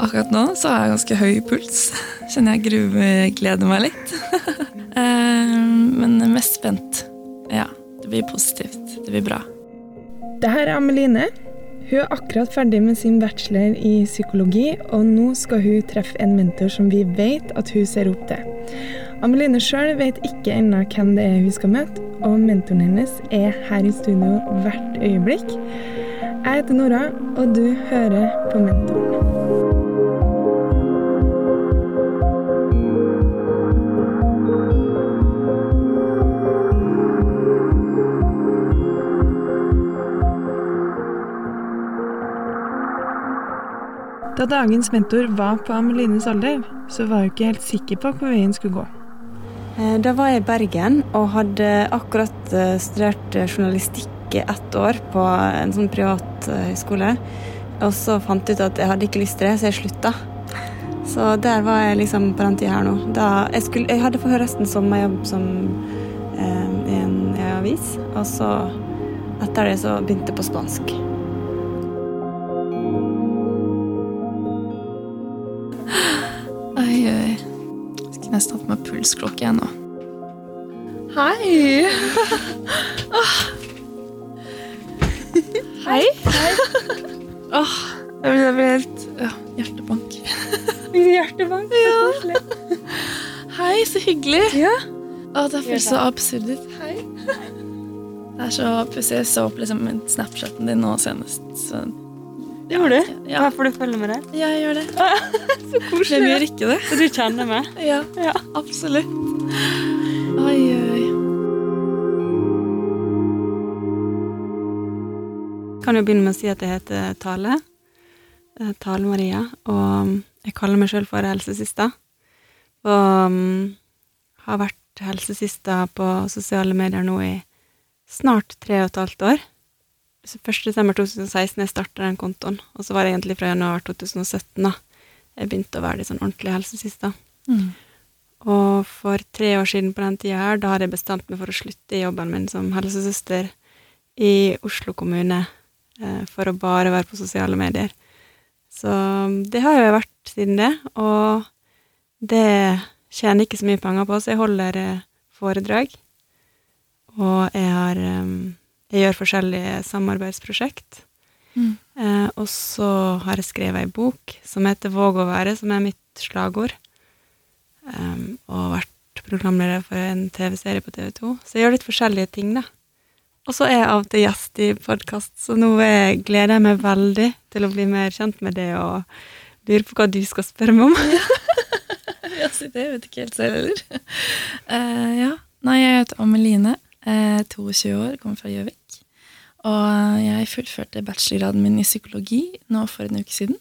Akkurat nå så har jeg ganske høy puls. Kjenner jeg gruer, gleder meg litt. Eh, men mest spent. Ja, det blir positivt. Det blir bra. Det her er Ameline. Hun er akkurat ferdig med sin bachelor i psykologi, og nå skal hun treffe en mentor som vi vet at hun ser opp til. Ameline sjøl vet ikke ennå hvem det er hun skal møte, og mentoren hennes er her i studio hvert øyeblikk. Jeg heter Nora, og du hører på Mentoren. Da dagens mentor var på Amelines alder, så var hun ikke helt sikker på hvor veien skulle gå. Eh, Da var jeg i Bergen og hadde akkurat eh, studert eh, journalistikk ett år på en sånn privat høyskole. Og så fant jeg ut at jeg hadde ikke lyst til det, så jeg slutta. Så der var jeg liksom på den tida her nå. Da jeg, skulle, jeg hadde fått resten sommerjobb som eh, i en avis. Og så etter det så begynte jeg på spansk. Pulsklokke ennå. Hei! oh. Hei. Hei. blir, jeg blir helt ja, hjertebank. Hjertebank, så koselig. Hei, så hyggelig. Ja. Å, det føles så absurd ut. Hei. Det er så pussig. Jeg så opp liksom Snapchaten din nå senest. Så, Gjorde du? Ja. Hvorfor du følger med det? ja, jeg gjør det. Så Hvem gjør ikke det? Så du kjenner meg? Ja, Ja. absolutt. Oi, oi. kan jo begynne med å si at jeg heter Tale. Eh, Tale Maria. Og jeg kaller meg sjøl for helsesista. Og um, har vært helsesista på sosiale medier nå i snart tre og et halvt år. Så 1. 2016 jeg starta den kontoen, og så var det egentlig fra januar 2017 da jeg begynte å være litt sånn ordentlig helsesista. Mm. Og for tre år siden på den tida her, da hadde jeg bestemt meg for å slutte i jobben min som helsesøster i Oslo kommune, eh, for å bare være på sosiale medier. Så det har jeg vært siden det, og det tjener ikke så mye penger på, så jeg holder eh, foredrag. Og jeg har eh, Jeg gjør forskjellige samarbeidsprosjekt. Mm. Eh, og så har jeg skrevet ei bok som heter Våg å være, som er mitt slagord. Um, og vært programleder for en TV-serie på TV2. Så jeg gjør litt forskjellige ting, da. Og så er jeg av og til gjest i podkast, så nå jeg gleder jeg meg veldig til å bli mer kjent med det og lurer på hva du skal spørre meg om. Ja, si det vet ikke helt selv heller. Uh, ja. Nei, jeg heter Ameline. Uh, 22 år, kommer fra Gjøvik. Og jeg fullførte bachelorgraden min i psykologi nå for en uke siden.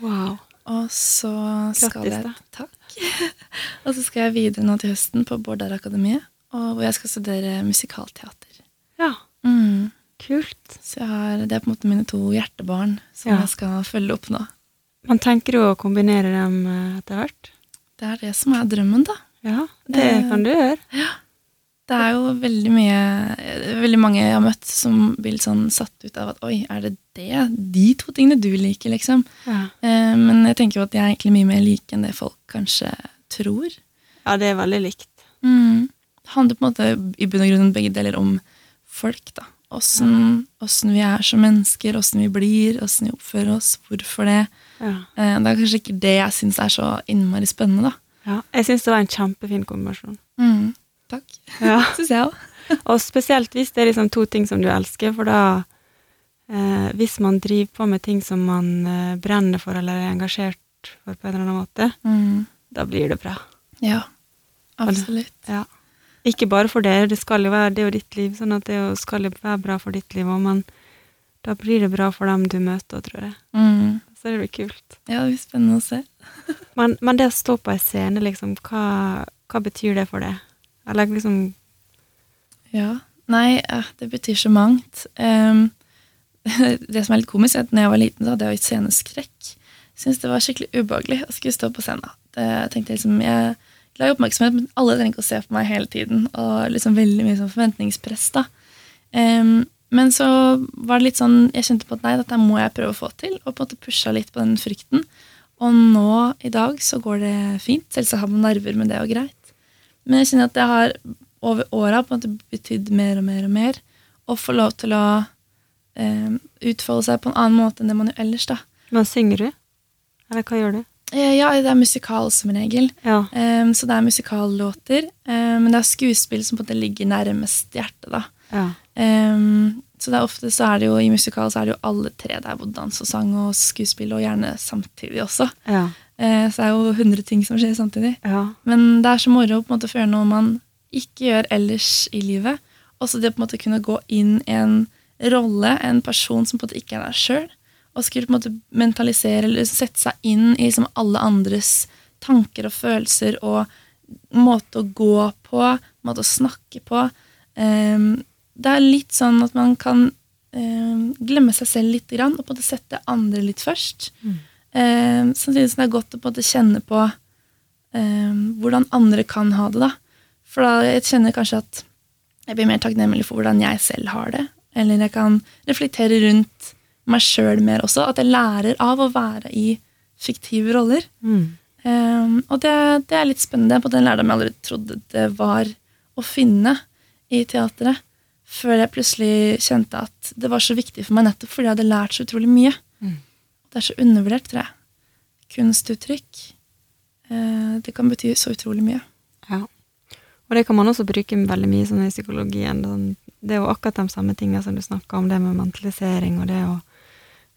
Wow. Og så skal Grattis, jeg. Takk. og så skal jeg videre nå til høsten på Bårdarakademiet, og hvor jeg skal studere musikalteater. Ja, Mm. kult. Så har, det er på en måte mine to hjertebarn som Ja. jeg skal følge opp nå. Man tenker jo å kombinere dem eh, etter hvert. Det er det som er drømmen, da. Ja, det Det- kan du gjøre. Det er jo veldig mye Veldig mange jeg har møtt som blir litt sånn satt ut av at oi, er det det? De to tingene du liker, liksom. Ja. Eh, men jeg tenker jo at jeg er egentlig mye mer lik enn det folk kanskje tror. ja, det er veldig likt. Mm. Det handler på en måte i bunn og grunn begge deler om folk, da. Åssen ja. vi er som mennesker, åssen vi blir, åssen vi oppfører oss, hvorfor det. Ja. Eh, det er kanskje ikke det jeg syns er så innmari spennende, da. Ja. Jeg syns det var en kjempefin kombinasjon. Mm. Takk. Ja. Syns jeg òg. Og spesielt hvis det er liksom to ting som du elsker, for da eh, Hvis man driver på med ting som man eh, brenner for eller er engasjert for på en eller annen måte, Mm. da blir det bra. Ja. Absolutt. Ja. Ikke bare for dere, det skal jo være det og ditt liv, sånn at det skal jo være bra for ditt liv òg, men da blir det bra for dem du møter, tror jeg. Mm. Så det blir kult. Ja, det blir spennende å se. Men, men det å stå på ei scene, liksom, hva, hva betyr det for deg? Eller liksom Ja. Nei, det betyr så mangt. Det som er litt komisk, er at når jeg var liten, så hadde jeg jo sceneskrekk. Syns det var skikkelig ubehagelig å skulle stå på scenen. Det tenkte liksom, jeg la oppmerksomhet, men alle trenger ikke å se på meg hele tiden. Og liksom veldig mye sånn forventningspress. da. Um, men så var det litt sånn Jeg kjente på at nei, dette må jeg prøve å få til. Og på en måte pusha litt på den frykten. Og nå i dag så går det fint. Selvsagt har man nerver, men det er jo greit. Men jeg kjenner at det har over åra betydd mer og mer og mer å få lov til å eh, utfolde seg på en annen måte enn det man gjør ellers. da. Men synger du? Eller hva gjør du? Eh, ja, det er musikal som regel. Ja. Eh, så det er musikallåter. Eh, men det er skuespill som på en måte ligger nærmest hjertet. da. ja. Ehm, så det er ofte så er det jo i musikal så er det jo alle tre der, både dans og sang og skuespill, og gjerne samtidig også. Ja. Eh, så det er jo hundre ting som skjer samtidig. ja. Men det er så moro på en måte å gjøre noe man ikke gjør ellers i livet. Også det på en måte kunne gå inn i en rolle, en person som på en måte ikke er deg sjøl, og skulle på en måte mentalisere eller sette seg inn i liksom alle andres tanker og følelser og måte å gå på, måte å snakke på. Ehm, det er litt sånn at man kan ehm, glemme seg selv litt grann, og på en måte sette andre litt først. Mm. Ehm, samtidig som det er godt å på en måte kjenne på eh, hvordan andre kan ha det. da. For da jeg kjenner kanskje at jeg blir mer takknemlig for hvordan jeg selv har det. Eller jeg kan reflektere rundt meg sjøl mer også. At jeg lærer av å være i fiktive roller. Mm. Ehm, og det, det er litt spennende. På den lærdommen jeg aldri trodde det var å finne i teatret. Før jeg plutselig kjente at det var så viktig for meg nettopp fordi jeg hadde lært så utrolig mye. Mm. Det er så undervurdert, tror jeg. Kunstuttrykk. eh, det kan bety så utrolig mye. Ja. Og det kan man også bruke veldig mye sånn i psykologien. Sånn, det er jo akkurat de samme tingene som du snakka om, det med mentalisering og det å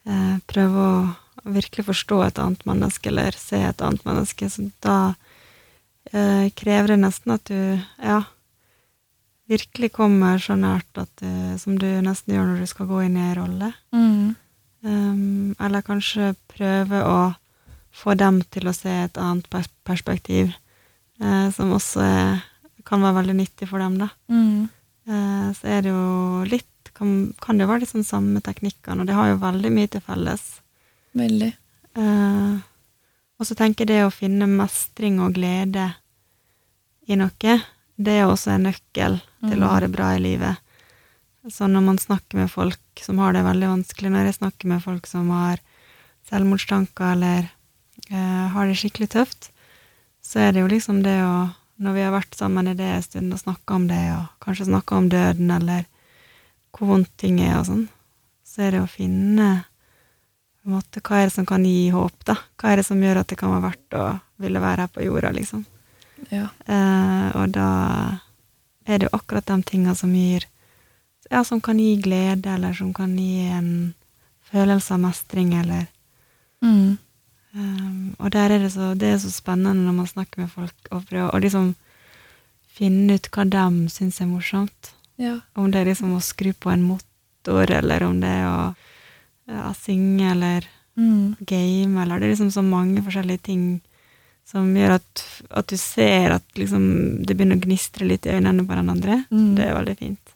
eh, prøve å virkelig forstå et annet menneske eller se et annet menneske. Så da eh, krever det nesten at du ja, virkelig kommer så nært at du, som du nesten gjør når du skal gå inn i ei rolle. Mm. Um, eller kanskje prøve å få dem til å se et annet perspektiv, uh, som også er, kan være veldig nyttig for dem, da. Mm. Uh, så er det jo litt kan, kan det jo være litt sånn samme teknikkene, og det har jo veldig mye til felles. Veldig. Uh, og så tenker jeg det å finne mestring og glede i noe, det er også en nøkkel til å ha det bra i livet. Så når man snakker med folk som har det veldig vanskelig, når jeg snakker med folk som har selvmordstanker eller eh, har det skikkelig tøft, så er det jo liksom det å Når vi har vært sammen i det en stund og snakka om det, og kanskje snakka om døden eller hvor vondt ting er og sånn, så er det å finne på en måte, Hva er det som kan gi håp, da? Hva er det som gjør at det kan være verdt å ville være her på jorda, liksom? Ja. Eh, og da er det jo akkurat de tinga som gir Ja, som kan gi glede, eller som kan gi en følelse av mestring, eller Mm. um, Og der er det så Det er så spennende når man snakker med folk, og prøver å liksom finne ut hva de syns er morsomt. ja. Om det er liksom å skru på en motor, eller om det er å ja, synge, eller Mm. game, eller det er liksom så mange forskjellige ting som gjør at, at du ser at liksom det begynner å gnistre litt i øynene på den andre. Mm. Det er veldig fint.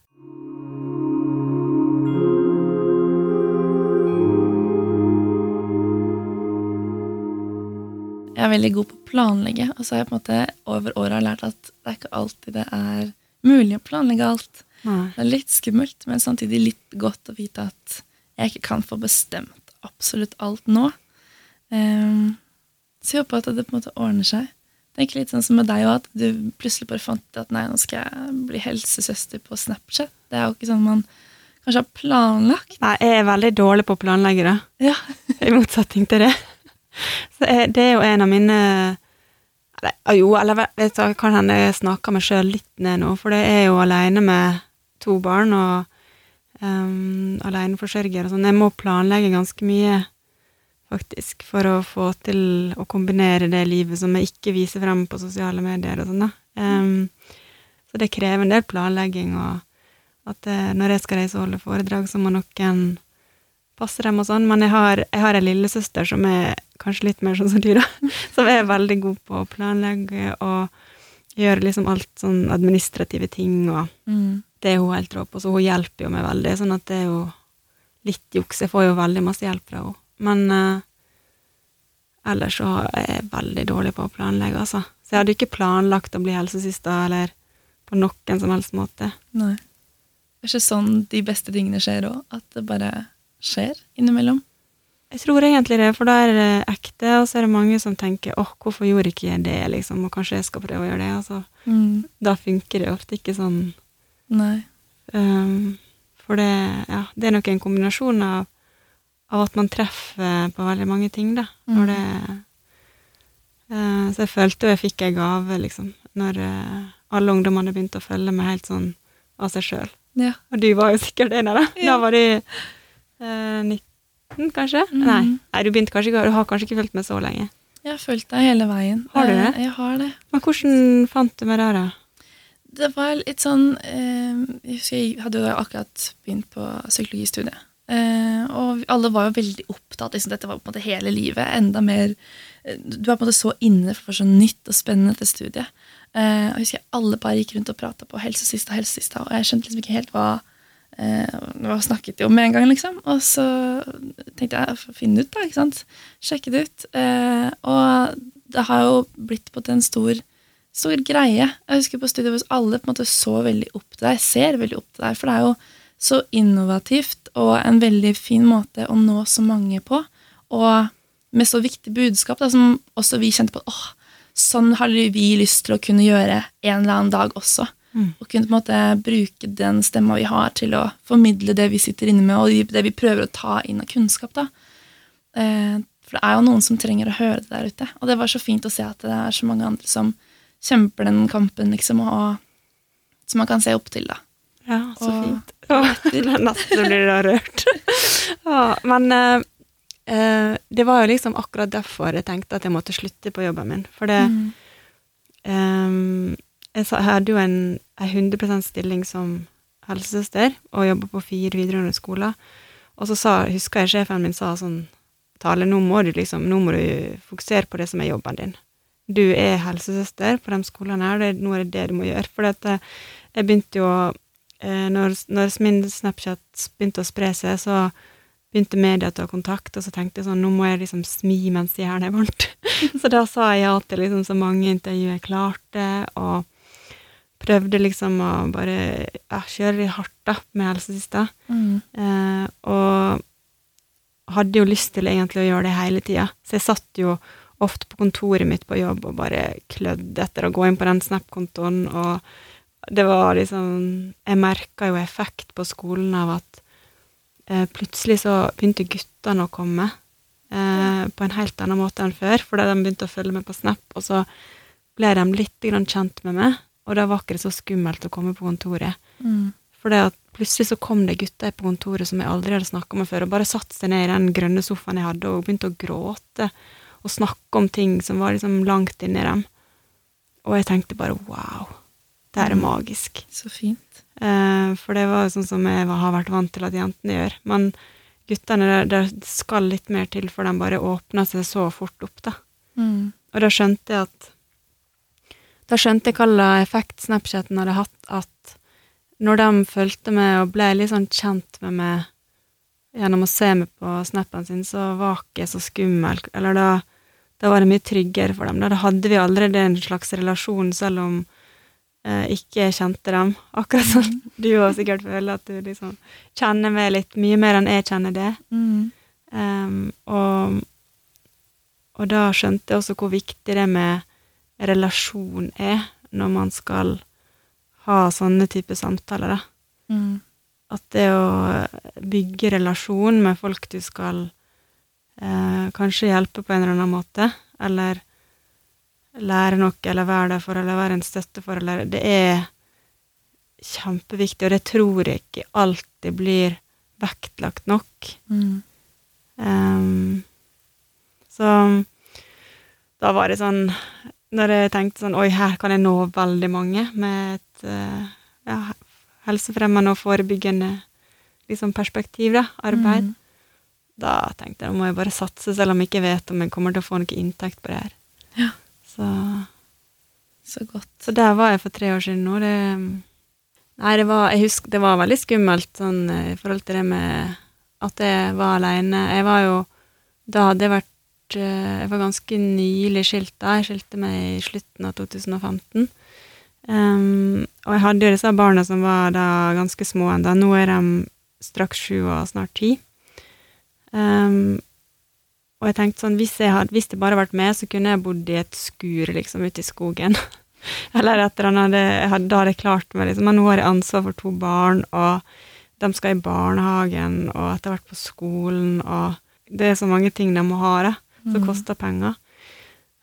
Jeg er veldig god på å planlegge, og så har jeg på en måte over åra lært at det er ikke alltid det er mulig å planlegge alt. Nei. Det er litt skummelt, men samtidig litt godt å vite at jeg ikke kan få bestemt absolutt alt nå. Um, så jeg håper at det på en måte ordner seg. Tenker litt sånn som med deg òg, at du plutselig bare fant ut at nei, nå skal jeg bli helsesøster på Snapchat. Det er jo ikke sånn man kanskje har planlagt. Nei, jeg er veldig dårlig på å planlegge det, Ja. i motsetning til det. Så det er jo en av mine eller, ah, Jo, eller vet du, kan hende jeg snakker meg sjøl litt ned nå, for det er jo aleine med to barn og um, aleneforsørger og sånn. Jeg må planlegge ganske mye, faktisk, for å få til å kombinere det livet som jeg ikke viser frem på sosiale medier og sånn, da. Um, så det krever en del planlegging, og at uh, når jeg skal reise og holde foredrag, så må noen passe dem og sånn. Men jeg har, jeg har en lillesøster som er kanskje litt mer sånn som du, da. Som er veldig god på å planlegge og gjøre liksom alt sånn administrative ting, og Mm. det er hun helt rå på. Så hun hjelper jo meg veldig, sånn at det er jo litt juks. Jeg får jo veldig masse hjelp fra henne. Men uh, ellers så er jeg veldig dårlig på å planlegge, altså. Så jeg hadde jo ikke planlagt å bli helsesista eller på noen som helst måte. Nei. Det er ikke sånn de beste tingene skjer òg, at det bare skjer innimellom. Jeg tror egentlig det, for da er det ekte, og så er det mange som tenker åh, hvorfor gjorde ikke jeg det, liksom, og kanskje jeg skal prøve å gjøre det. Altså, Mm. da funker det ofte ikke sånn. Nei. Um, for det, ja, det er nok en kombinasjon av, av at man treffer på veldig mange ting, da. Mm. det uh, Så jeg følte jo jeg fikk ei gave, liksom, når uh, alle ungdommene begynte å følge meg helt sånn av seg sjøl. Ja. Og du var jo sikkert en av dem. Ja. Da var du eh, 19, kanskje? Mm. Nei. Nei, du begynte kanskje ikke, du har kanskje ikke fulgt med så lenge. Jeg har fulgt deg hele veien. Har du det? Jeg har det. Men hvordan fant du meg der, da? Det var litt sånn eh, Jeg husker jeg hadde jo akkurat begynt på psykologistudiet. Eh, og alle var jo veldig opptatt. Liksom, dette var på en måte hele livet. Enda mer eh, Du er på en måte så inne for så nytt og spennende til studiet. Og jeg husker alle bare gikk rundt og prata på helsesista, helsesista, og jeg skjønte liksom ikke helt hva eh, var snakket jo om med en gang, liksom. Og så tenkte jeg å finne det ut, da. ikke sant? Sjekke det ut. Eh, og det har jo blitt på en stor stor greie. Jeg husker på studiet hvor alle på en måte så veldig opp til deg, ser veldig opp til deg, for det er jo så innovativt og en veldig fin måte å nå så mange på, og med så viktig budskap da, som også vi kjente på åh, sånn har vi lyst til å kunne gjøre en eller annen dag også. Mm. Og kunne på en måte bruke den stemma vi har til å formidle det vi sitter inne med, og det vi prøver å ta inn av kunnskap. da. Eh, For det er jo noen som trenger å høre det der ute. Og det var så fint å se at det er så mange andre som kjemper den kampen, liksom, og som man kan se opp til, da. Ja, så Og- fint. Åh, Nesten blir da rørt. ja, men eh, eh, det var jo liksom akkurat derfor jeg tenkte at jeg måtte slutte på jobben min. For det Mm. Jeg, hadde jo en, en 100 stilling som helsesøster og jobba på fire videregående skoler. Og så sa, husker jeg sjefen min sa sånn Tale, nå må du liksom, nå må du fokusere på det som er jobben din. Du er helsesøster på de skolene her, det, nå er det det du må gjøre. For dette, jeg begynte jo eh, når, når min Snapchat begynte å spre seg, så begynte media å ta kontakt, og så tenkte jeg sånn, nå må jeg liksom smi mens jernet er varmt. så da sa jeg ja til liksom så mange intervjuer jeg klarte, og prøvde liksom å bare ja, kjøre hardt da med helsesista. Mm. Eh, og hadde jo lyst til egentlig å gjøre det hele tida. Så jeg satt jo ofte på kontoret mitt på jobb og bare klødde etter å gå inn på den Snap-kontoen, og det var liksom Jeg merka jo effekt på skolen av at eh, plutselig så begynte guttene å komme eh, på en helt annen måte enn før, fordi de begynte å følge med på Snap, og så ble de litt grann kjent med meg, og da var ikke det så skummelt å komme på kontoret. Mm. For det at plutselig så kom det gutter på kontoret som jeg aldri hadde snakka med før, og bare satte seg ned i den grønne sofaen jeg hadde, og begynte å gråte og snakke om ting som var liksom langt inni dem. Og jeg tenkte bare wow, det her er Mm. magisk. Så fint. Eh, for det var sånn som jeg har vært vant til at jentene gjør. Men guttene, det, det skal litt mer til, for de bare åpner seg så fort opp, da. Mm. Og da skjønte jeg at Da skjønte jeg hva slags effekt Snapchaten hadde hatt, at når de fulgte med og ble litt sånn kjent med meg gjennom å se meg på snappen sin, så var ikke jeg så skummel. Eller da, da var det mye tryggere for dem. Da, da hadde vi allerede en slags relasjon, selv om eh, ikke jeg kjente dem. Akkurat som du òg sikkert føler at du liksom kjenner meg litt mye mer enn jeg kjenner det. Mm. Um, og, og da skjønte jeg også hvor viktig det med relasjon er når man skal ha sånne type samtaler, da. Mm. At det å bygge relasjon med folk du skal eh, kanskje hjelpe på en eller annen måte, eller lære noe, eller være der for, eller være en støtte for, eller Det er kjempeviktig, og det tror jeg ikke alltid blir vektlagt nok. Mm. Um, så da var det sånn Når jeg tenkte sånn Oi, her kan jeg nå veldig mange med et eh, ja, helsefremmende og forebyggende liksom perspektiv, da, arbeid. Mm. Da tenkte jeg nå må jeg bare satse, selv om jeg ikke vet om jeg kommer til å få noe inntekt på det her. Ja. Så, Så godt. så der var jeg for tre år siden nå. Det, nei, det var, jeg husker, det var veldig skummelt sånn, eh, i forhold til det med at jeg var aleine. Jeg var jo Da hadde jeg vært Jeg var ganske nylig skilt da. Jeg skilte meg i slutten av 2015. Um, og jeg hadde jo disse barna som var da ganske små ennå. Nå er de straks sju og snart ti. Um, og jeg tenkte sånn, hvis, jeg hadde, hvis det bare hadde vært meg, så kunne jeg bodd i et skur liksom ute i skogen. eller et eller annet. Da hadde jeg klart meg, liksom. Men nå har jeg ansvar for to barn, og de skal i barnehagen, og etter hvert på skolen, og det er så mange ting de må ha, da, som Mm. koster penger.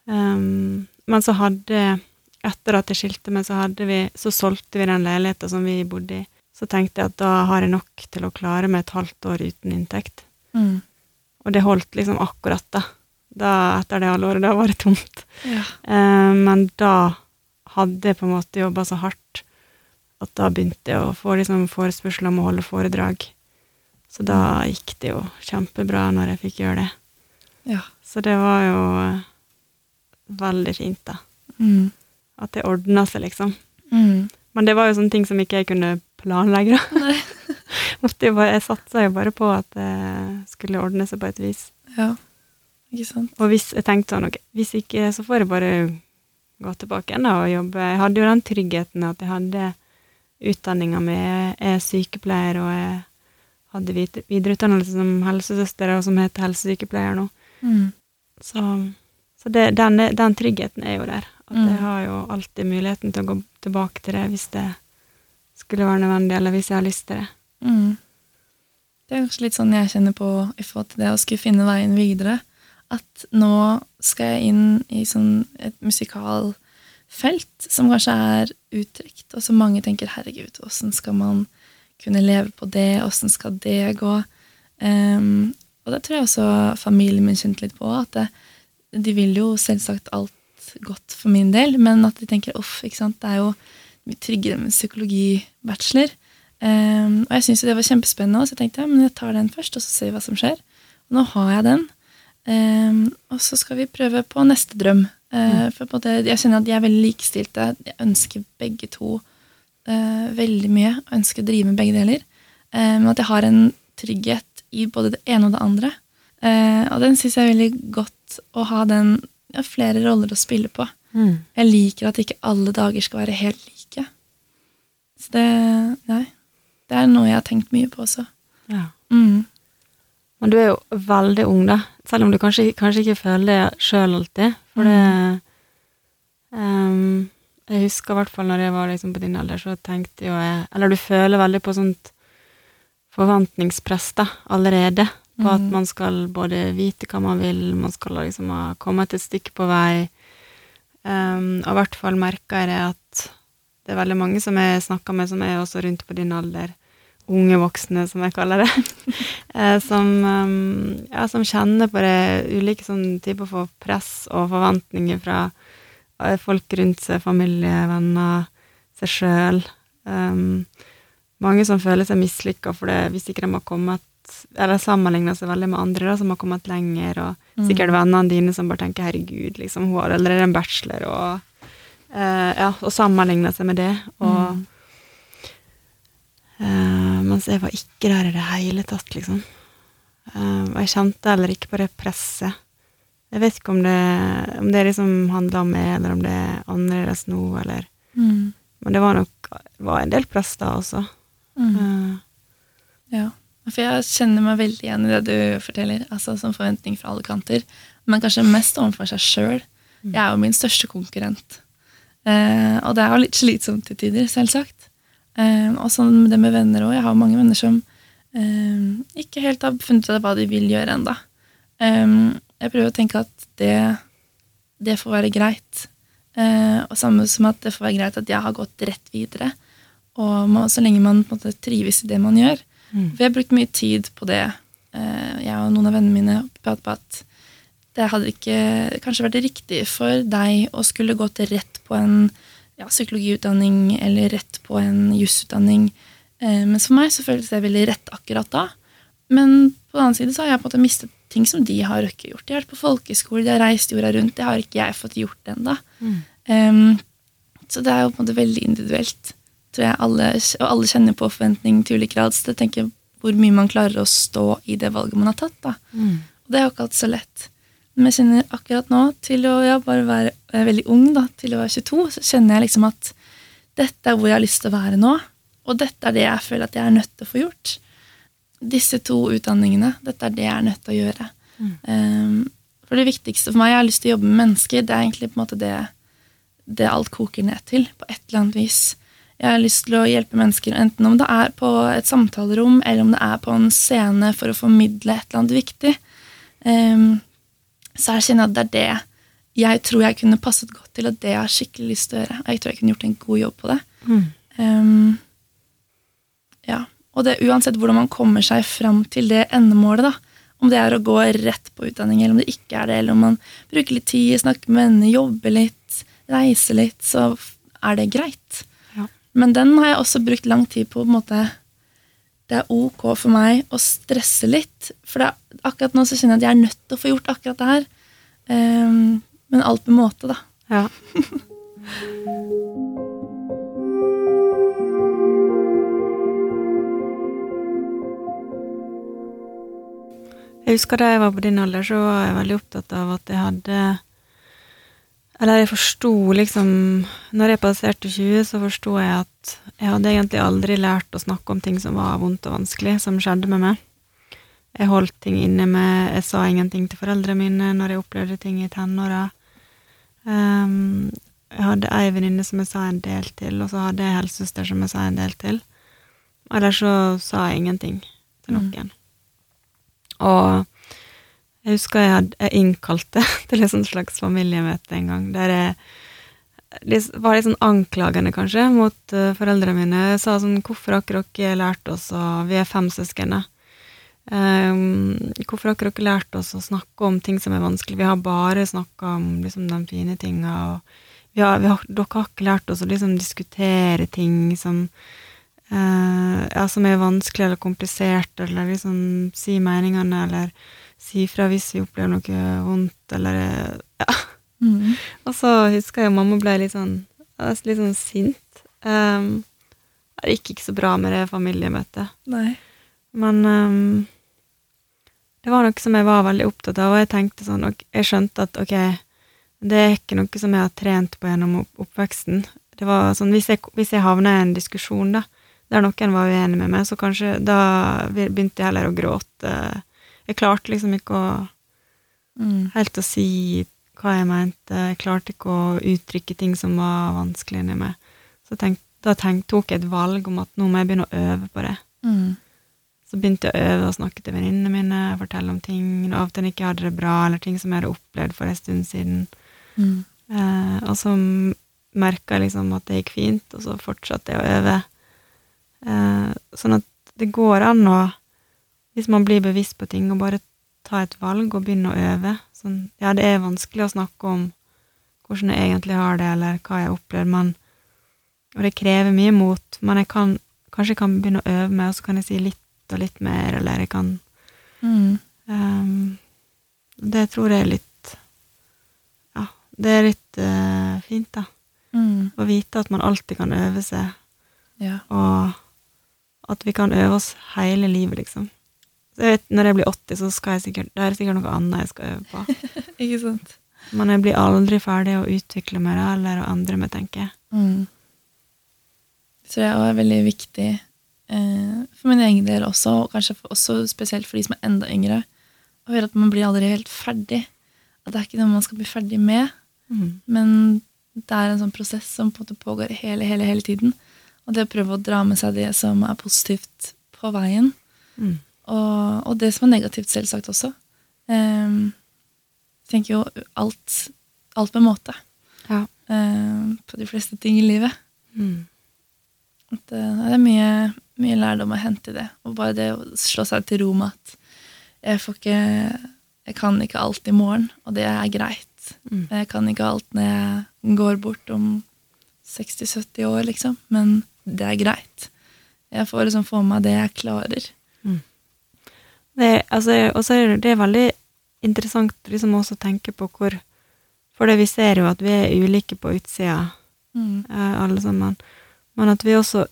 Um, men så hadde Etter at jeg skilte meg, så vi Så solgte vi den leiligheten som vi bodde i. Så tenkte jeg at da har jeg nok til å klare meg et halvt år uten inntekt. Mm. Og det holdt liksom akkurat, da. da etter det halvåret, da var det tomt. Ja. Eh, men da hadde jeg på en måte jobba så hardt at da begynte jeg å få liksom forespørsler om å holde foredrag. Så da gikk det jo kjempebra når jeg fikk gjøre det. Ja. Så det var jo eh, veldig fint, da. Mm. At det ordna seg, liksom. Mm. Men det var jo sånne ting som ikke jeg kunne planlegge. da. Jo bare, jeg satsa jo bare på at det skulle ordne seg på et vis. Ja. Ikke sant? Og hvis jeg tenkte sånn, ok, hvis ikke, så får jeg bare gå tilbake igjen og jobbe. Jeg hadde jo den tryggheten at jeg hadde utdanninga mi. Jeg er sykepleier, og jeg hadde videreutdannelse som helsesøster, og som heter helsesykepleier nå. Mm. Så, så det, den, den tryggheten er jo der. At Mm. jeg har jo alltid muligheten til å gå tilbake til det hvis det skulle være nødvendig, eller hvis jeg har lyst til det. Mm. Det er kanskje litt sånn jeg kjenner på i forhold til det å skulle finne veien videre. At nå skal jeg inn i sånn et musikalfelt som kanskje er uttrykt, og som mange tenker 'herregud, åssen skal man kunne leve på det', åssen skal det gå? Ehm, og det tror jeg også familien min kjente litt på, at det, de vil jo selvsagt alt godt for min del, men at de tenker 'uff, ikke sant, det er jo mye tryggere med psykologibachelor'. Um, og jeg syntes jo det var kjempespennende, så jeg tenkte ja, men jeg tar den først, og så ser vi hva som skjer. Og nå har jeg den. Um, og så skal vi prøve på neste drøm. Uh, for på det, jeg kjenner at de er veldig likestilte. Jeg ønsker begge to uh, veldig mye. og ønsker å drive med begge deler. Men Men at jeg har en trygghet i både det ene og det andre. Eh, og den syns jeg er veldig godt å ha den ja, flere roller å spille på. Jeg liker at ikke alle dager skal være helt like. Så det Nei. Det er noe jeg har tenkt mye på også. Ja. Mm. Men du er jo veldig ung, da. Selv om du kanskje, kanskje ikke føler det sjøl alltid. For det um, Jeg husker i hvert fall når jeg var liksom på din alder, så tenkte jo jeg Eller du føler veldig på sånt forventningspress da, allerede. På at Mhm. man skal både vite hva man vil, man skal liksom ha kommet et stykke på vei. Um, og i hvert fall merker jeg at det er veldig mange som jeg snakker med, som er også rundt på din alder. Unge voksne, som jeg kaller det. eh, som, um, ja, som kjenner på det ulike sånn typer for press og forventninger fra eh, folk rundt seg, familie, venner, seg sjøl. Mange som føler seg mislykka hvis ikke de har kommet eller sammenligna seg veldig med andre da, som har kommet lenger, og Mm. sikkert vennene dine som bare tenker 'herregud, liksom, hun har allerede en bachelor', og eh, ja, og sammenligna seg med det. Og Mm. eh, Mens jeg var ikke der i det hele tatt, liksom. Eh, og jeg kjente heller ikke på det presset. Jeg vet ikke om det, om det liksom handla om meg, eller om det er annerledes nå, eller Mm. Men det var nok var en del press da også. Mm. Eh, Ja. For jeg kjenner meg veldig igjen i det du forteller. Altså Som forventning fra alle kanter. Men kanskje mest overfor seg sjøl. Jeg er jo min største konkurrent. Eh, og det er jo litt slitsomt til tider, selvsagt. Eh, og sånn det med venner òg. Jeg har mange venner som eh, ikke helt har funnet ut av hva de vil gjøre ennå. Eh, jeg prøver å tenke at det, det får være greit. Eh, og samme som at det får være greit at jeg har gått rett videre. Og man, så lenge man måte trives i det man gjør. Mm. For jeg har brukt mye tid på det. Eh, jeg og noen av vennene mine på at det hadde ikke kanskje vært riktig for deg å skulle gått rett på en ja, psykologiutdanning eller rett på en jusutdanning. Eh, mens for meg så føltes det veldig rett akkurat da. Men på den annen side så har jeg på en måte mistet ting som de har ikke gjort. De har vært på folkeskole, de har reist jorda rundt. Det har ikke jeg fått gjort ennå. Mm. Um, så det er jo på en måte veldig individuelt. Tror jeg alle, Og alle kjenner på forventning til ulik grad. Så jeg tenker hvor mye man klarer å stå i det valget man har tatt. da. Mm. Og det er jo ikke alltid så lett. Men jeg kjenner akkurat nå, til å ja, bare være veldig ung, da, til å være 22, så kjenner jeg liksom at dette er hvor jeg har lyst til å være nå. Og dette er det jeg føler at jeg er nødt til å få gjort. Disse to utdanningene, dette er det jeg er nødt til å gjøre. Um, for det viktigste for meg, jeg har lyst til å jobbe med mennesker, det er egentlig på en måte det, det alt koker ned til, på et eller annet vis. Jeg har lyst til å hjelpe mennesker, enten om det er på et samtalerom, eller om det er på en scene for å formidle et eller annet viktig. Um, så jeg kjenner at det er det jeg tror jeg kunne passet godt til, og det jeg har skikkelig lyst til å gjøre. Og jeg tror jeg kunne gjort en god jobb på det. Mm. Um, ja. Og det uansett hvordan man kommer seg fram til det endemålet, da. Om det er å gå rett på utdanning, eller om det ikke er det, eller om man bruker litt tid, snakker med venner, jobber litt, reiser litt, så er det greit. Men den har jeg også brukt lang tid på. på en måte, Det er ok for meg å stresse litt. For det, akkurat nå så kjenner jeg at jeg er nødt til å få gjort akkurat det her. Um, men alt med måte, da. Ja. Jeg husker da jeg var på din alder, så var jeg veldig opptatt av at jeg hadde Eller jeg forsto liksom Når jeg passerte 20, så forsto jeg at jeg hadde egentlig aldri lært å snakke om ting som var vondt og vanskelig, som skjedde med meg. Jeg holdt ting inne med Jeg sa ingenting til foreldrene mine når jeg opplevde ting i tenåra. Um, jeg hadde ei venninne som jeg sa en del til, og så hadde jeg helsesøster som jeg sa en del til. Eller så sa jeg ingenting til noen. Og jeg husker jeg, hadde, jeg innkalte til et slags familiemøte en gang, der jeg det var litt sånn anklagende, kanskje, mot uh, foreldrene mine. Jeg sa sånn Hvorfor har ikke dere lært oss å Vi er fem søsken. Um, hvorfor har ikke dere lært oss å snakke om ting som er vanskelig? Vi har bare snakka om liksom, de fine tinga, vi har, vi har, dere har ikke lært oss å liksom, diskutere ting som uh, ja, som er vanskelig eller komplisert, eller liksom si meningene, eller si fra hvis vi opplever noe vondt, eller ja. Mm. Og så husker jeg mamma ble litt sånn, litt sånn sint. Um, det gikk ikke så bra med det familiemøtet. Nei. Men um, det var noe som jeg var veldig opptatt av, og jeg tenkte sånn, og jeg skjønte at ok, det er ikke noe som jeg har trent på gjennom oppveksten. Det var sånn, Hvis jeg, hvis jeg havna i en diskusjon da, der noen var uenig med meg, så kanskje da begynte jeg heller å gråte. Jeg klarte liksom ikke å Mm. helt å si hva jeg mente. Jeg klarte ikke å uttrykke ting som var vanskelig inni meg. Så tenk, da tenk, tok jeg et valg om at nå må jeg begynne å øve på det. Mm. Så begynte jeg å øve og snakke til venninnene mine, fortelle om ting av og til jeg ikke hadde det bra, eller ting som jeg hadde opplevd for en stund siden. Mm. Eh, og så merka jeg liksom at det gikk fint, og så fortsatte jeg å øve. Eh, sånn at det går an å, hvis man blir bevisst på ting, og bare ta et valg og begynne å øve. Sånn, ja, det er vanskelig å snakke om hvordan jeg egentlig har det, eller hva jeg opplever, men Og det krever mye mot, men jeg kan kanskje jeg kan begynne å øve meg, og så kan jeg si litt og litt mer, eller jeg kan Mm. um, Det tror jeg er litt Ja, det er litt uh, fint, da. Mm. Å vite at man alltid kan øve seg, Ja. og at vi kan øve oss hele livet, liksom. Så jeg vet, når jeg blir 80, så skal jeg sikkert, Det er det sikkert noe annet jeg skal øve på. Ikke sant? Men jeg blir aldri ferdig å utvikle meg da, eller å endre meg, tenker jeg. Mm. Det jeg også er veldig viktig eh, for min egen del også, og kanskje for, også spesielt for de som er enda yngre, å høre at man blir aldri helt ferdig. At det er ikke noe man skal bli ferdig med, men det er en sånn prosess som på en måte pågår hele, hele, hele tiden. Og det å prøve å dra med seg det som er positivt på veien, Mm. Og, og det som er negativt, selvsagt også. Um, tenker jo alt, alt med måte Ja. um, på de fleste ting i livet. Mm. At, eh, det er mye, mye lærdom å hente i det. Og bare det å slå seg til ro med at jeg får ikke Jeg kan ikke alt i morgen, og det er greit. Mm. Jeg kan ikke alt når jeg går bort om 60-70 år, liksom. Men det er greit. Jeg får liksom få med meg det jeg klarer. Det, er- altså, og så er det, er veldig interessant liksom også å tenke på hvor For det vi ser jo at vi er ulike på utsida, Mm. eh, alle sammen. Men at vi også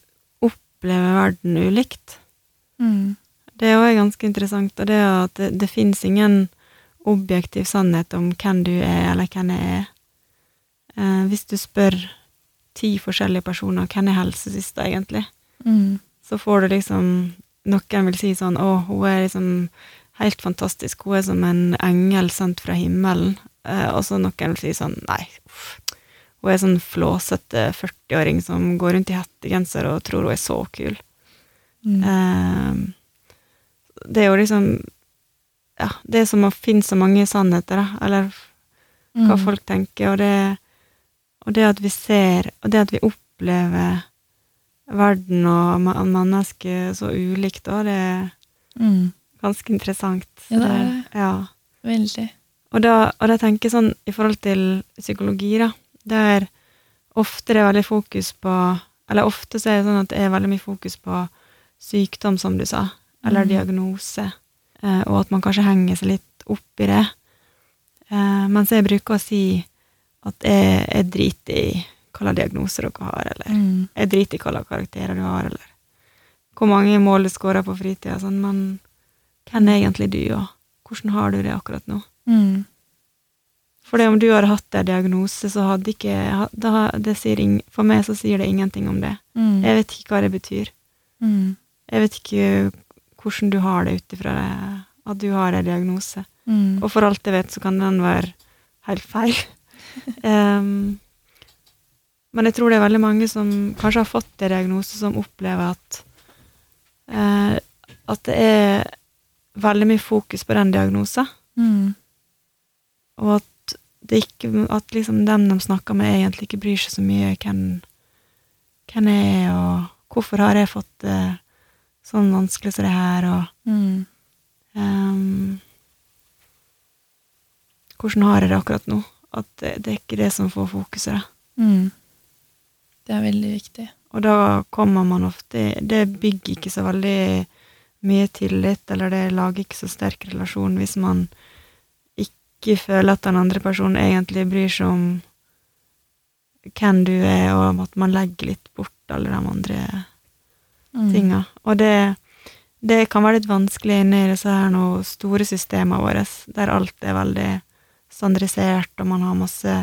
opplever verden ulikt. Mm. Det er også ganske interessant, og det er at det, det fins ingen objektiv sannhet om hvem du er, eller hvem jeg er. Eh, hvis du spør ti forskjellige personer hvem er helsesøster egentlig, Mm. så får du liksom Noen vil si sånn 'Å, hun er liksom helt fantastisk. Hun er som en engel sendt fra himmelen. Eh, og så noen vil si sånn Nei, uff. Hun er sånn flåsete 40-åring som går rundt i hettegenser og tror hun er så kul. Mm. Eh, det er jo liksom Ja, det er som å finne så mange sannheter, da. Eller hva Mm. folk tenker, og det, og det at vi ser, og det at vi opplever verden og mennesket så ulikt, da, det er Mm. ganske interessant. Ja, det er det. Ja. Veldig. Og da, og da tenker jeg sånn i forhold til psykologi, da, der ofte det er veldig fokus på Eller ofte så er det sånn at det er veldig mye fokus på sykdom, som du sa, eller Mm. diagnose, eh, og at man kanskje henger seg litt opp i det. Eh, mens jeg bruker å si at jeg, jeg driter i hva slags diagnose dere har, eller Mm. jeg driter i hva slags karakterer du har, eller hvor mange mål du skårer på fritida, sånn, men hvem er egentlig du, og hvordan har du det akkurat nå? Mm. For om du hadde hatt en diagnose, så hadde ikke da, ing, For meg så sier det ingenting om det. Mm. Jeg vet ikke hva det betyr. Mm. Jeg vet ikke hvordan du har det ut ifra at du har en diagnose. Mm. Og for alt jeg vet, så kan den være helt feil. Em, men jeg tror det er veldig mange som kanskje har fått en diagnose, som opplever at eh, at det er veldig mye fokus på den diagnosen. Mm. Og at det ikke At liksom den de snakker med, egentlig ikke bryr seg så mye hvem, hvem jeg er, og hvorfor har jeg fått det sånn vanskelig som det her, og Mm. um, Hvordan har jeg det akkurat nå? At det, det er ikke det som får fokuset, da. Mm. Det er veldig viktig. Og da kommer man ofte Det bygger ikke så veldig mye tillit, eller det lager ikke så sterk relasjon hvis man ikke føler at den andre personen egentlig bryr seg om hvem du er, og at man legger litt bort alle de andre Mm. tinga. Og det, det kan være litt vanskelig inne i disse her noe store systemene våre, der alt er veldig standardisert, og man har masse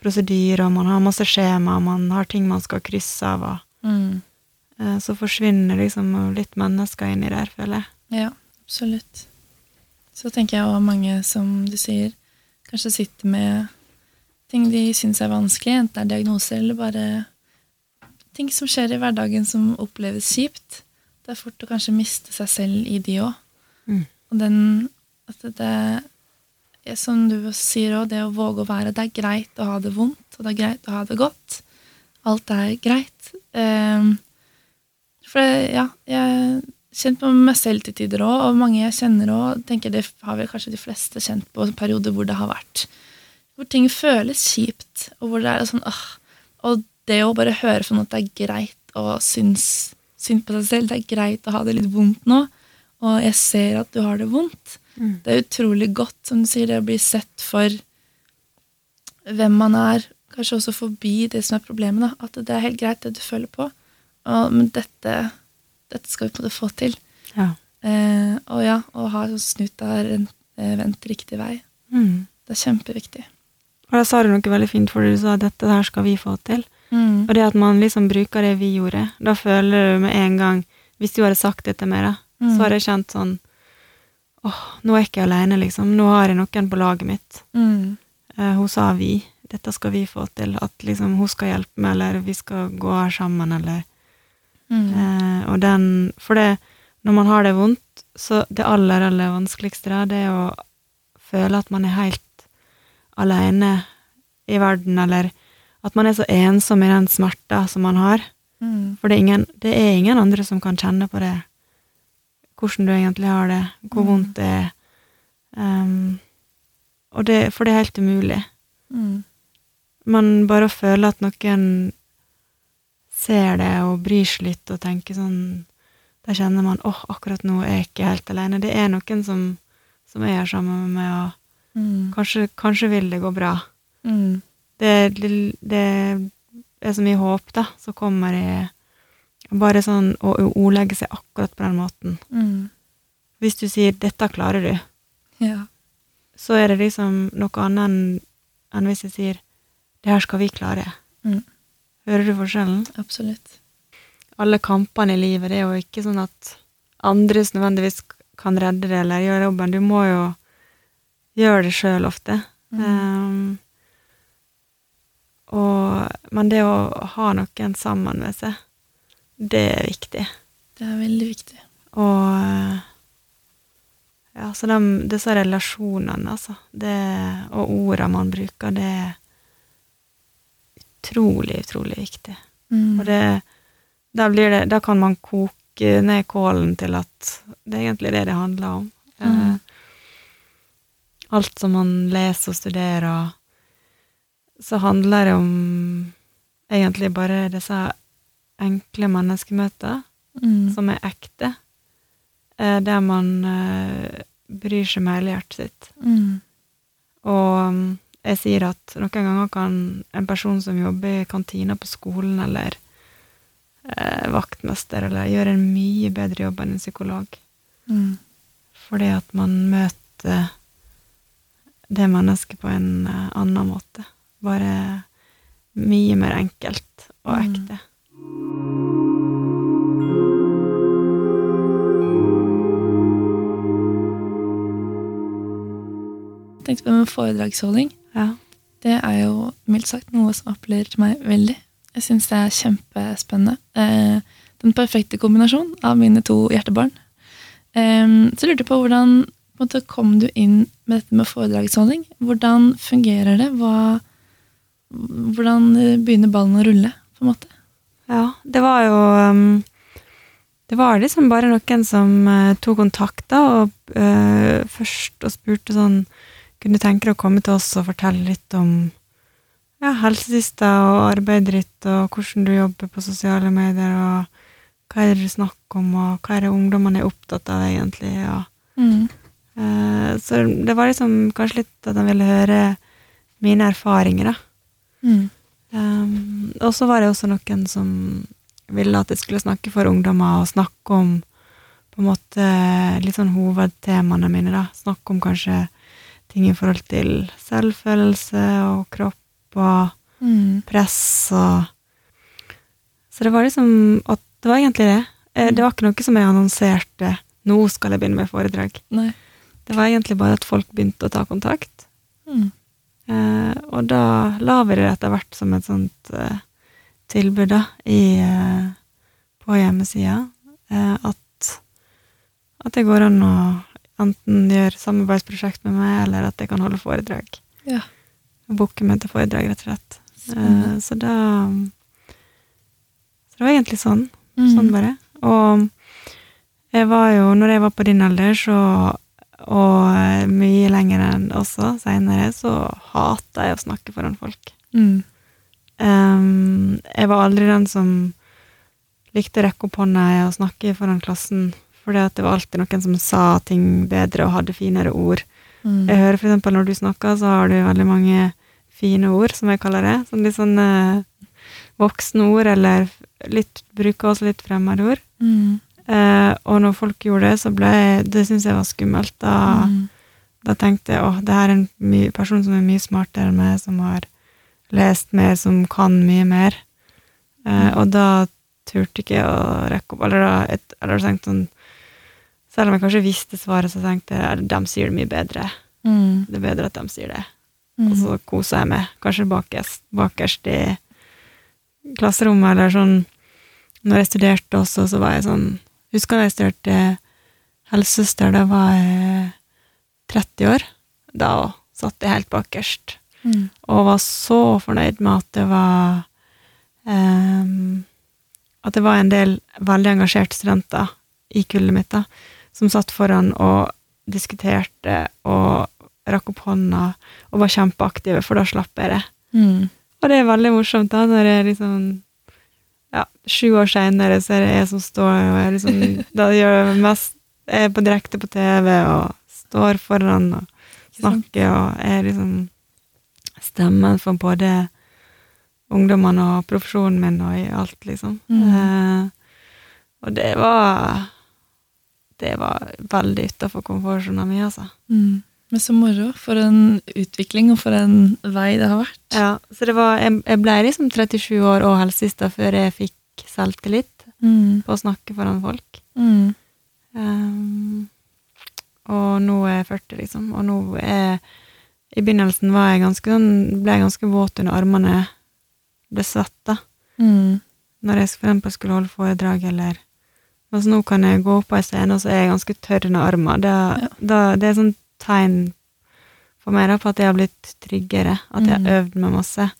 prosedyrer, man har masse skjema, man har ting man skal krysse av, og Mm. eh, så forsvinner liksom litt mennesker inni der, føler jeg. Ja, absolutt. Så tenker jeg også mange, som du sier, kanskje sitter med ting de syns er vanskelig, enten det er diagnoser eller bare ting som skjer i hverdagen som oppleves kjipt. Det er fort å kanskje miste seg selv i de òg. Mm. Og den at det som du sier òg, det å våge å være Det er greit å ha det vondt, og det er greit å ha det godt. Alt er greit. Um, for ja, jeg kjent på meg selv til tider òg, og mange jeg kjenner òg, tenker det har vel kanskje de fleste kjent på perioder hvor det har vært Hvor ting føles kjipt, og hvor det er sånn åh, Og det å bare høre fra noen at det er greit å synes synd på seg selv, det er greit å ha det litt vondt nå, og jeg ser at du har det vondt, Mm. det er utrolig godt, som du sier, det å bli sett for hvem man er, kanskje også forbi det som er problemet, da. At det er helt greit, det du føler på. Og, men dette, dette skal vi på en måte få til. Ja. Eh, og ja, å ha snuta eh, vendt riktig vei. Mm. Det er kjempeviktig. Og da sa du noe veldig fint, for du sa at dette her skal vi få til. Og det at man liksom bruker det vi gjorde, da føler du med en gang Hvis du hadde sagt det til meg, da, Mm. så hadde jeg kjent sånn Åh, nå er jeg ikke alene, liksom. Nå har jeg noen på laget mitt. Mm. Eh, hun sa vi. Dette skal vi få til. At liksom hun skal hjelpe meg, eller vi skal gå her sammen, eller Mm. eh, Og den For det, når man har det vondt, så det aller, aller vanskeligste da, det er å føle at man er helt alene i verden, eller at man er så ensom i den smerta som man har. Mm. For det er, ingen, det er ingen andre som kan kjenne på det. Hvordan du egentlig har det, hvor Mm. vondt det er. Um, det, for det er helt umulig. Mm. Men bare å føle at noen ser det og bryr seg litt og tenker sånn Da kjenner man åh, akkurat nå er jeg ikke helt alene. Det er noen som, som er her sammen med meg, og Mm. kanskje, kanskje vil det gå bra. Mm. Det, det, det er så mye håp, da, som kommer i Bare sånn å ordlegge seg akkurat på den måten. Mm. Hvis du sier 'dette klarer du', Ja. så er det liksom noe annet enn hvis jeg sier 'det her skal vi klare'. Mm. Hører du forskjellen? Absolutt. Alle kampene i livet, det er jo ikke sånn at andres nødvendigvis kan redde det eller gjøre jobben. Du må jo gjøre det sjøl ofte. Mm. Um, og, men det å ha noen sammen med seg, det er viktig. Det er veldig viktig. Og ja, så de, disse relasjonene, altså, det, og orda man bruker, det er utrolig, utrolig viktig. Mm. Og det, da, blir det, da kan man koke ned kålen til at det er egentlig det det handler om. Mm. Eh, alt som man leser og studerer, så handler det om egentlig bare disse enkle menneskemøter Mm. som er ekte, eh, der man eh, bryr seg med hele hjertet sitt. Mm. Og mm, jeg sier at noen ganger kan en person som jobber i kantina på skolen, eller eh, vaktmester, eller gjøre en mye bedre jobb enn en psykolog. Mm. Fordi at man møter det mennesket på en eh, annen måte. Bare mye mer enkelt og Mm. Tenkte på med foredragsholding. Ja. Det er jo mildt sagt noe som appellerer til meg veldig. Jeg syns det er kjempespennende. Eh, den perfekte kombinasjonen av mine to hjertebarn. Eh, så lurte jeg på hvordan på måte, kom du inn med dette med foredragsholdning? Hvordan fungerer det? Hva, hvordan begynner ballen å rulle, på en måte? Ja, det var jo um, Det var liksom bare noen som uh, tok kontakt da, og uh, først og spurte sånn Kunne tenke deg å komme til oss og fortelle litt om ja, helsesista og arbeidet ditt, og hvordan du jobber på sosiale medier, og hva er det du snakker om, og hva er det ungdommene er opptatt av, egentlig, og Mm. uh, Så det var liksom kanskje litt at han ville høre mine erfaringer, da. Mm. Um, og så var det også noen som ville at jeg skulle snakke for ungdommer, og snakke om på en måte litt sånn hovedtemaene mine, da. Snakke om kanskje ting i forhold til selvfølelse og kropp og Mm. press og Så det var liksom at Det var egentlig det. Eh, Det var ikke noe som jeg annonserte 'nå skal jeg begynne med foredrag'. Nei. Det var egentlig bare at folk begynte å ta kontakt. Mm. Eh, og da la vi det etter hvert som et sånt eh, tilbud da, i, eh, på hjemmesida. Eh, at, at det går an å enten gjøre samarbeidsprosjekt med meg, eller at jeg kan holde foredrag. Ja. Booke meg til foredrag, rett og slett. Eh, så da Så det var egentlig sånn. Mm. Sånn bare. Og jeg var jo, når jeg var på din alder, så og eh, mye lenger enn også seinere, så hata jeg å snakke foran folk. Mm. Um, jeg var aldri den som likte å rekke opp hånda og snakke foran klassen, fordi at det var alltid noen som sa ting bedre og hadde finere ord. Mm. Jeg hører eksempel når du snakker, så har du veldig mange fine ord, som jeg kaller det. Sånn litt sånn eh, voksne ord, eller litt, bruker også litt fremmedord. Mm. Eh, og når folk gjorde det, så ble jeg Det syntes jeg var skummelt. Da, Mm. da tenkte jeg åh, det her er en my person som er mye smartere enn meg, som har lest mer, som kan mye mer. Eh, og da turte ikke jeg å rekke opp Eller da et, eller tenkte sånn Selv om jeg kanskje visste svaret, så tenkte jeg de sier det mye bedre. Mm. Det er bedre at de sier det. Mm. Og så koser jeg meg, kanskje bakerst, bakerst i klasserommet, eller sånn Når jeg studerte også, så var jeg sånn Husker da jeg studerte helsesøster, da var jeg 30 år. Da satt jeg helt bakerst, Mm. og var så fornøyd med at det var um, At det var en del veldig engasjerte studenter i kullet mitt, da, som satt foran og diskuterte og rakk opp hånda og var kjempeaktive, for da slapp jeg det. Mm. Og det er veldig morsomt, da, når jeg liksom sju år seinere så er det jeg som står og jeg liksom Da gjør jeg mest Jeg er på direkte på TV og står foran og snakker og er liksom stemmen for både ungdommene og profesjonen min og i alt, liksom. Mm. Eh, og det var Det var veldig utafor komfortsona mi, altså. Mm. Men så moro. For en utvikling, og for en vei det har vært. Ja, så det var Jeg, jeg ble liksom 37 år og helsesista før jeg fikk selvtillit Mm. på å snakke foran folk. Mm. Um, og nå er jeg 40, liksom. Og nå er I begynnelsen var jeg ganske sånn Ble jeg ganske våt under armene. Ble svetta. Mm. Når jeg for eksempel skulle holde foredrag, eller Altså nå kan jeg gå på en scene, og så er jeg ganske tørr under armene. Det, Ja. det, det er sånn tegn for meg da, på at jeg har blitt tryggere. At jeg Mm. har øvd meg masse.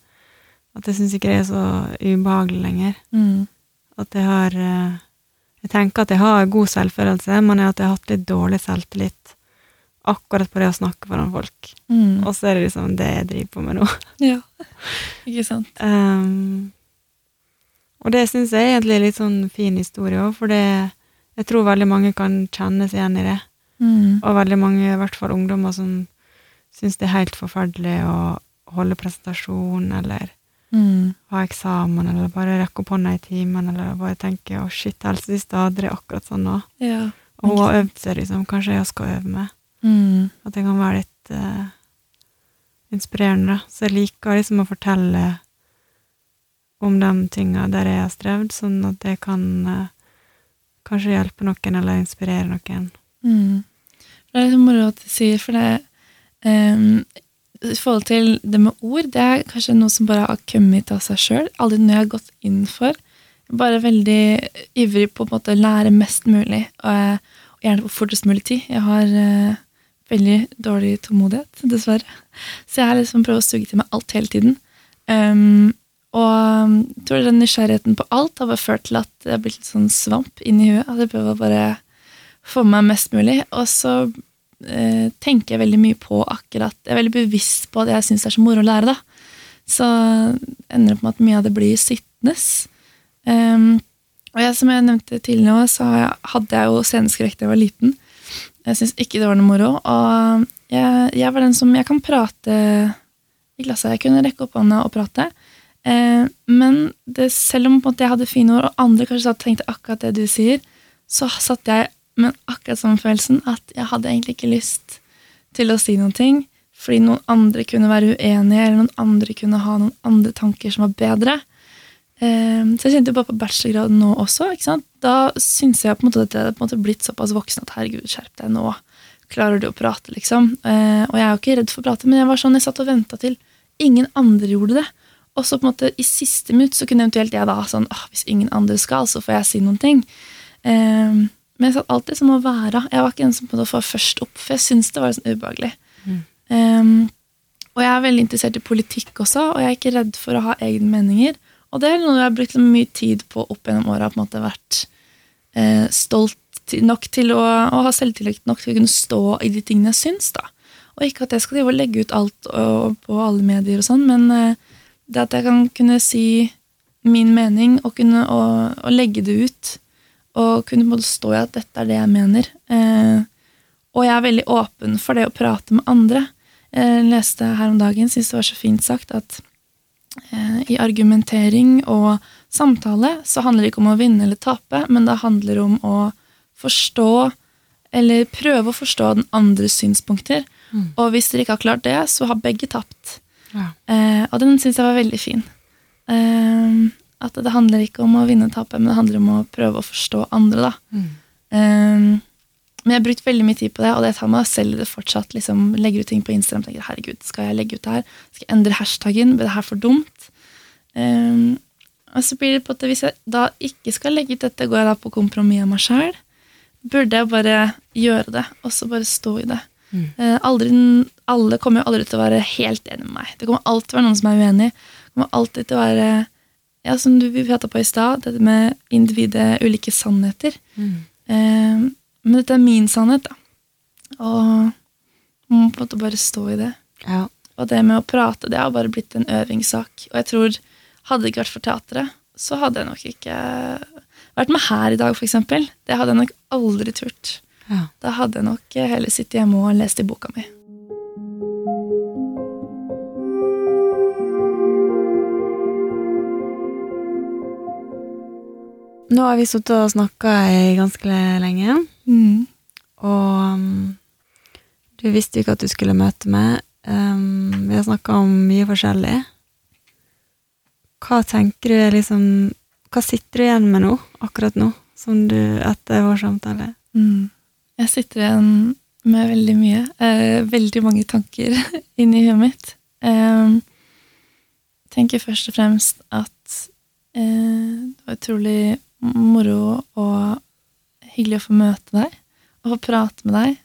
At jeg syns ikke det er så ubehagelig lenger. Mm. At jeg har eh, Jeg tenker at jeg har god selvfølelse, men at jeg har hatt litt dårlig selvtillit akkurat på det å snakke foran folk. Mm. Og så er det liksom det jeg driver på med nå. Ja. Ikke sant? Um, og det syns jeg egentlig er litt sånn fin historie òg, for det, jeg tror veldig mange kan kjenne seg igjen i det. Mm. Og veldig mange, i hvert fall ungdommer, som syns det er helt forferdelig å holde presentasjon, eller Mm. ha eksamen, eller bare rekke opp hånda i timen, eller bare tenke 'å, shit, Else det er akkurat sånn nå'. Ja. Og hun har øvd seg, liksom. Kanskje jeg skal øve meg. Mm. At det kan være litt uh, inspirerende. Så jeg liker liksom å fortelle om de tinga der jeg har strevd, sånn at det kan uh, kanskje hjelpe noen, eller inspirere noen. Mm. Det er litt moro at du sier, for det ehm, I forhold til det med ord, det er kanskje noe som bare har kommet av seg sjøl. Aldri noe jeg har gått inn for. Bare veldig ivrig på å en måte lære mest mulig, og, og gjerne på fortest mulig tid. Jeg har uh, veldig dårlig tålmodighet, dessverre. Så jeg har liksom prøvd å suge til meg alt hele tiden. Um, og um, jeg tror den nysgjerrigheten på alt har bare ført til at det har blitt litt sånn svamp inni huet. At jeg prøver å bare få med meg mest mulig. Og så eh, tenker jeg veldig mye på akkurat Jeg er veldig bevisst på at jeg syns det er så moro å lære, da. Så ender det på at mye av det blir sittende. Um, og jeg, som jeg nevnte tidligere, så hadde jeg jo sceneskrekk da jeg var liten. Jeg syns ikke det var noe moro. Og jeg, jeg var den som Jeg kan prate i klassa. Jeg kunne rekke opp hånda og prate. Eh, men det, selv om jeg hadde fine ord, og andre kanskje tenkte akkurat det du sier, så satt jeg med akkurat samme følelsen at jeg hadde egentlig ikke lyst til å si noen ting, fordi noen andre kunne være uenige, eller noen andre kunne ha noen andre tanker som var bedre. Eh, så jeg kjente jo bare på bachelorgraden nå også. ikke sant? Da syns jeg på en måte at jeg hadde blitt såpass voksen at herregud, skjerp deg nå. Klarer du å prate, liksom? Eh, og jeg er jo ikke redd for å prate, men jeg var sånn, jeg satt og venta til ingen andre gjorde det. Og så på en måte i siste minutt så kunne eventuelt jeg da sånn åh, Hvis ingen andre skal, så får jeg si noen ting. Eh, men jeg satt alltid som å være. Jeg var ikke den som på få først opp, for jeg syntes det var sånn ubehagelig. Mm. Um, og jeg er veldig interessert i politikk også, og jeg er ikke redd for å ha egne meninger. Og det er noe jeg har brukt mye tid på opp gjennom åra. vært eh, stolt nok til å, å ha selvtillit nok til å kunne stå i de tingene jeg syns. da. Og ikke at jeg skal legge ut alt og, på alle medier, og sånn, men eh, det at jeg kan kunne si min mening og kunne og, og legge det ut. Og kunne både stå i at dette er det jeg mener. Eh, og jeg er veldig åpen for det å prate med andre. Jeg leste her om dagen, syns det var så fint sagt, at eh, i argumentering og samtale så handler det ikke om å vinne eller tape, men det handler om å forstå, eller prøve å forstå den andres synspunkter. Mm. Og hvis dere ikke har klart det, så har begge tapt. Ja. Eh, og den syns jeg var veldig fin. Eh, at det handler ikke om å vinne og tape, men det handler om å prøve å forstå andre. da. Mm. Um, men jeg har brukt veldig mye tid på det, og det tar meg selv i det fortsatt. liksom Legger ut ting på Instagram tenker herregud, skal jeg legge ut det her? Skal jeg endre hashtaggen? Blir det her for dumt? Um, og så blir det på at Hvis jeg da ikke skal legge ut dette, går jeg da på kompromiss med meg sjæl? Burde jeg bare gjøre det, og så bare stå i det? Mm. Uh, aldri, alle kommer jo aldri til å være helt enig med meg. Det kommer alltid til å være noen som er uenig. Det kommer alltid til å være ja, som du vi prata på i stad, dette med individet, ulike sannheter. Mm. Eh, men dette er min sannhet, da. Og man må på en måte bare stå i det. Ja. Og det med å prate, det har bare blitt en øvingssak. Og jeg tror, hadde det ikke vært for teatret, så hadde jeg nok ikke vært med her i dag, eksempel. Det hadde jeg nok aldri turt. ja. Da hadde jeg nok heller sittet hjemme og lest i boka mi. Nå har vi sittet og snakka ganske lenge, Mm. og um, du visste jo ikke at du skulle møte meg. Um, vi har snakka om mye forskjellig. Hva tenker du liksom Hva sitter du igjen med nå, akkurat nå, som du etter vår samtale? Mm. Jeg sitter igjen med veldig mye. Eh, veldig mange tanker inni huet mitt. Eh, tenker først og fremst at eh, det var utrolig moro og hyggelig å få møte deg og få prate med deg.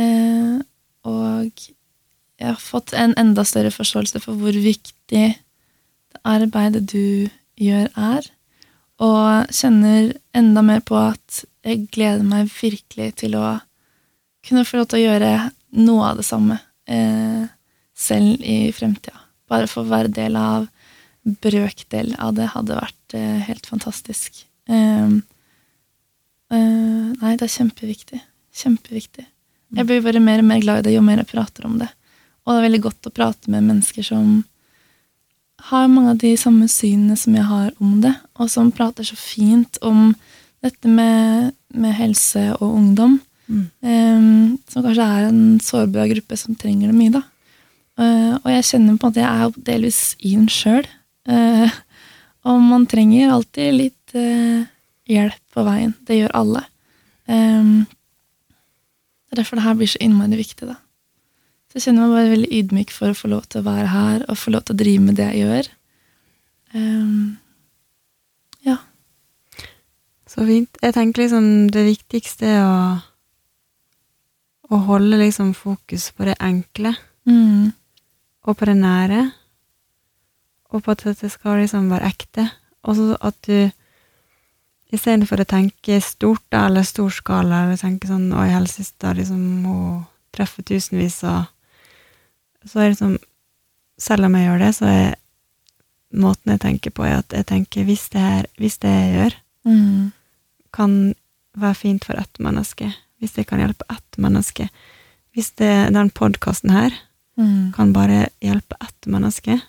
Eh, og jeg har fått en enda større forståelse for hvor viktig det arbeidet du gjør, er. Og kjenner enda mer på at jeg gleder meg virkelig til å kunne få lov til å gjøre noe av det samme eh, selv i fremtida. Bare få være del av brøkdel av det hadde vært eh, helt fantastisk. Eh nei, det er kjempeviktig. Kjempeviktig. Jeg blir bare mer og mer glad i det jo mer jeg prater om det. Og det er veldig godt å prate med mennesker som har mange av de samme synene som jeg har om det, og som prater så fint om dette med, med helse og ungdom. Mm. Um, som kanskje er en sårbar gruppe som trenger det mye, da. Uh, og jeg kjenner på at jeg er delvis i den sjøl. Uh, og man trenger alltid litt uh, hjelp på veien. Det gjør alle. Um, det er derfor det her blir så innmari viktig, da. Så jeg kjenner meg bare veldig ydmyk for å få lov til å være her og få lov til å drive med det jeg gjør. Um, ja. Så fint. Jeg tenker liksom det viktigste er å, å holde liksom fokus på det enkle. Mm. Og på det nære. Og på at det skal liksom være ekte. Og så at du istedenfor å tenke stort da, eller storskala, eller tenke sånn Oi, helsesøster liksom hun treffe tusenvis av så er det som Selv om jeg gjør det, så er måten jeg tenker på, er at jeg tenker hvis det, her, hvis det jeg gjør, mm. kan være fint for ett menneske, hvis det kan hjelpe ett menneske Hvis det, den podkasten her mm. kan bare hjelpe ett menneske,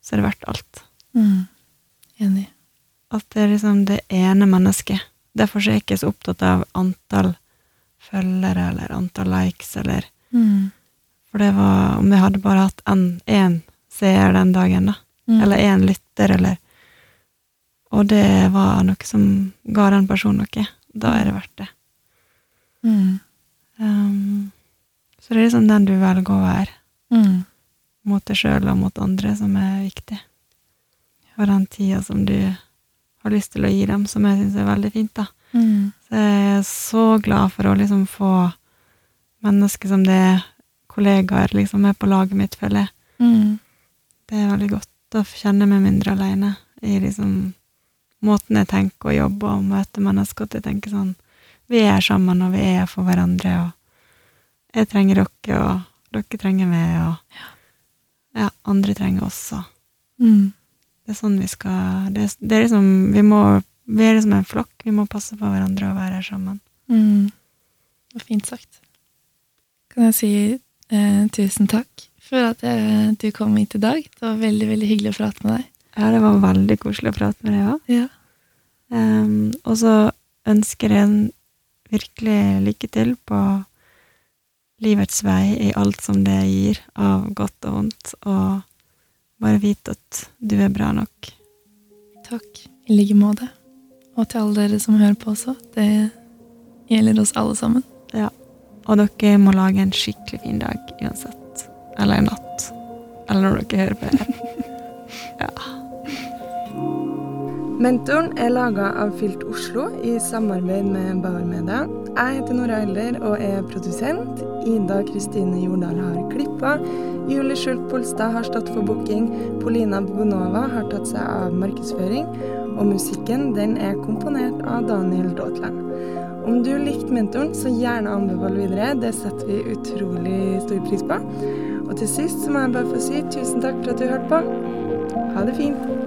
så er det verdt alt. Mm. Enig. At det er liksom det ene mennesket. Derfor er jeg ikke så opptatt av antall følgere eller antall likes eller mm. For det var om jeg hadde bare hatt én seer den dagen, da. Mm. Eller én lytter, eller Og det var noe som ga den personen noe. Da er det verdt det. Mm. Um, så det er liksom den du velger å være. Mm. Mot deg sjøl og mot andre, som er viktig. Og den tida som du har lyst til å gi dem, som jeg syns er veldig fint, da. Mm. Så jeg er så glad for å liksom få mennesker som det er kollegaer liksom er på laget mitt, føler jeg. Mm. Det er veldig godt å kjenne meg mindre aleine i liksom måten jeg tenker og jobber og møter mennesker. At jeg tenker sånn Vi er sammen, og vi er for hverandre, og jeg trenger dere, og dere trenger meg, og ja, andre trenger oss, og mm. Det er sånn vi skal det, det, er liksom Vi må Vi er liksom en flokk. Vi må passe på hverandre og være her sammen. Mm. Det var fint sagt. Kan jeg si Eh, tusen takk for at jeg, du kom hit i dag. Det var veldig veldig hyggelig å prate med deg. Ja, det var veldig koselig å prate med deg òg. Ja. Um, og så ønsker jeg en virkelig lykke til på livets vei i alt som det gir av godt og vondt, og bare vite at du er bra nok. Takk. I like måte. Og til alle dere som hører på også. Det gjelder oss alle sammen. Ja. Og dere må lage en skikkelig fin dag uansett. Eller en natt. Eller når dere hører på det. ja. Mentoren er laga av Fylt Oslo i samarbeid med Bauer Media. Jeg heter Nora Eiler og er produsent. Ida Kristine Jordal har klippa. Julie Skjult Polstad har stått for booking. Polina Bonova har tatt seg av markedsføring. Og musikken den er komponert av Daniel Daatland. Om du likte mentoren, så gjerne anbefal videre. Det setter vi utrolig stor pris på. Og til sist så må jeg bare få si tusen takk for at du hørte på. Ha det fint.